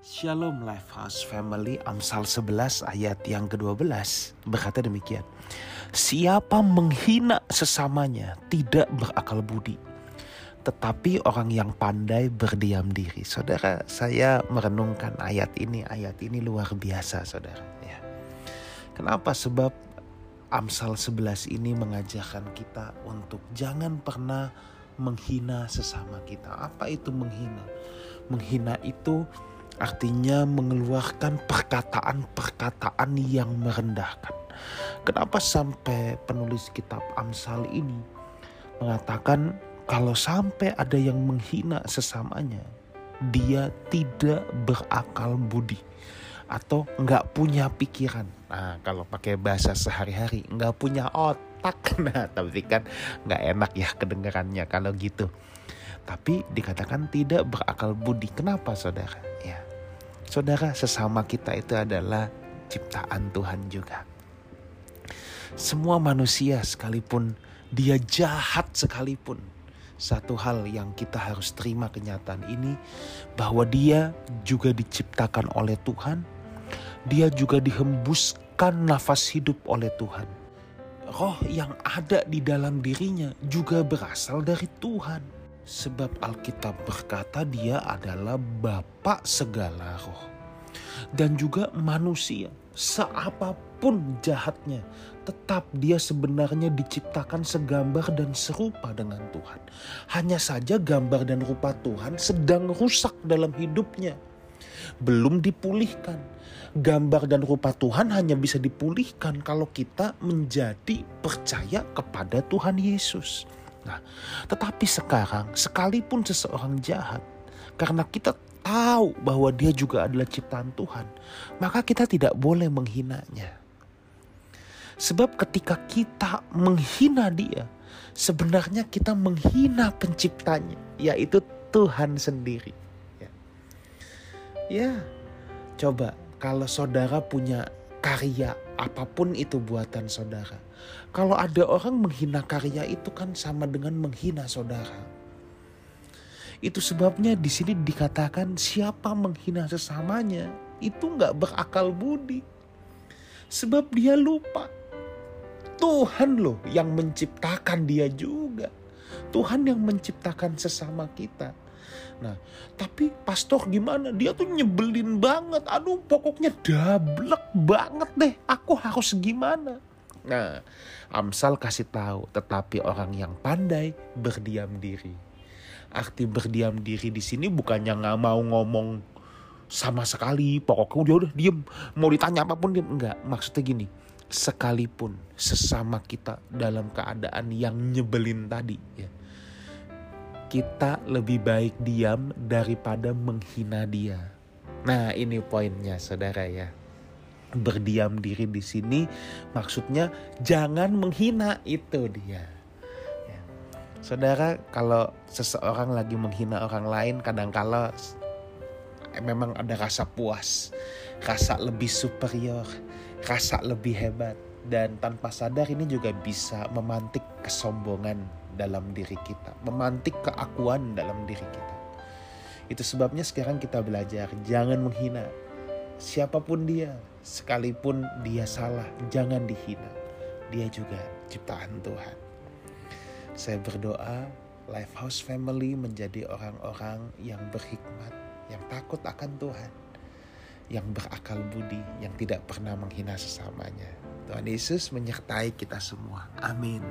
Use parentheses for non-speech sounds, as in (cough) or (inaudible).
Shalom Lifehouse Family Amsal 11 ayat yang ke-12 berkata demikian. Siapa menghina sesamanya tidak berakal budi. Tetapi orang yang pandai berdiam diri. Saudara, saya merenungkan ayat ini. Ayat ini luar biasa saudara. Ya. Kenapa? Sebab Amsal 11 ini mengajarkan kita untuk jangan pernah menghina sesama kita. Apa itu menghina? Menghina itu Artinya mengeluarkan perkataan-perkataan yang merendahkan. Kenapa sampai penulis kitab Amsal ini mengatakan kalau sampai ada yang menghina sesamanya, dia tidak berakal budi atau nggak punya pikiran. Nah, kalau pakai bahasa sehari-hari nggak punya otak. (laughs) Nah, tapi kan nggak enak ya kedengarannya kalau gitu. Tapi dikatakan tidak berakal budi. Kenapa, saudara? Ya, Saudara, sesama kita itu adalah ciptaan Tuhan juga. Semua manusia sekalipun dia jahat sekalipun. Satu hal yang kita harus terima kenyataan ini bahwa dia juga diciptakan oleh Tuhan. Dia juga dihembuskan nafas hidup oleh Tuhan. Roh yang ada di dalam dirinya juga berasal dari Tuhan. Sebab Alkitab berkata dia adalah Bapak segala roh. Dan juga manusia, seapapun jahatnya, tetap dia sebenarnya diciptakan segambar dan serupa dengan Tuhan. Hanya saja gambar dan rupa Tuhan sedang rusak dalam hidupnya. Belum dipulihkan. Gambar dan rupa Tuhan hanya bisa dipulihkan kalau kita menjadi percaya kepada Tuhan Yesus. Nah, tetapi sekarang sekalipun seseorang jahat, karena kita tahu bahwa dia juga adalah ciptaan Tuhan, maka kita tidak boleh menghinanya. Sebab ketika kita menghina dia, sebenarnya kita menghina penciptanya, yaitu Tuhan sendiri. Ya, ya coba kalau saudara punya karya apa pun itu buatan saudara. Kalau ada orang menghina karya itu kan sama dengan menghina saudara. Itu sebabnya di sini dikatakan siapa menghina sesamanya itu nggak berakal budi. Sebab dia lupa Tuhan loh yang menciptakan dia juga. Tuhan yang menciptakan sesama kita. Nah, tapi pastor gimana? Dia tuh nyebelin banget. Aduh, pokoknya dablek banget deh. Aku harus gimana? Nah, Amsal kasih tahu, tetapi orang yang pandai berdiam diri. Arti berdiam diri di sini bukannya nggak mau ngomong sama sekali. Pokoknya udah udah diem. Mau ditanya apa pun diem. Enggak, maksudnya gini. Sekalipun sesama kita dalam keadaan yang nyebelin tadi ya kita lebih baik diam daripada menghina dia. Nah, ini poinnya, saudara ya. Berdiam diri di sini maksudnya jangan menghina itu dia. Ya. Saudara, kalau seseorang lagi menghina orang lain, kadang-kala memang ada rasa puas, rasa lebih superior, rasa lebih hebat, dan tanpa sadar ini juga bisa memantik kesombongan dalam diri kita, memantik keakuan dalam diri kita. Itu sebabnya sekarang kita belajar jangan menghina siapa pun dia, sekalipun dia salah, jangan dihina. Dia juga ciptaan Tuhan. Saya berdoa Lifehouse Family menjadi orang-orang yang berhikmat, yang takut akan Tuhan, yang berakal budi, yang tidak pernah menghina sesamanya. Tuhan Yesus menyertai kita semua. Amin.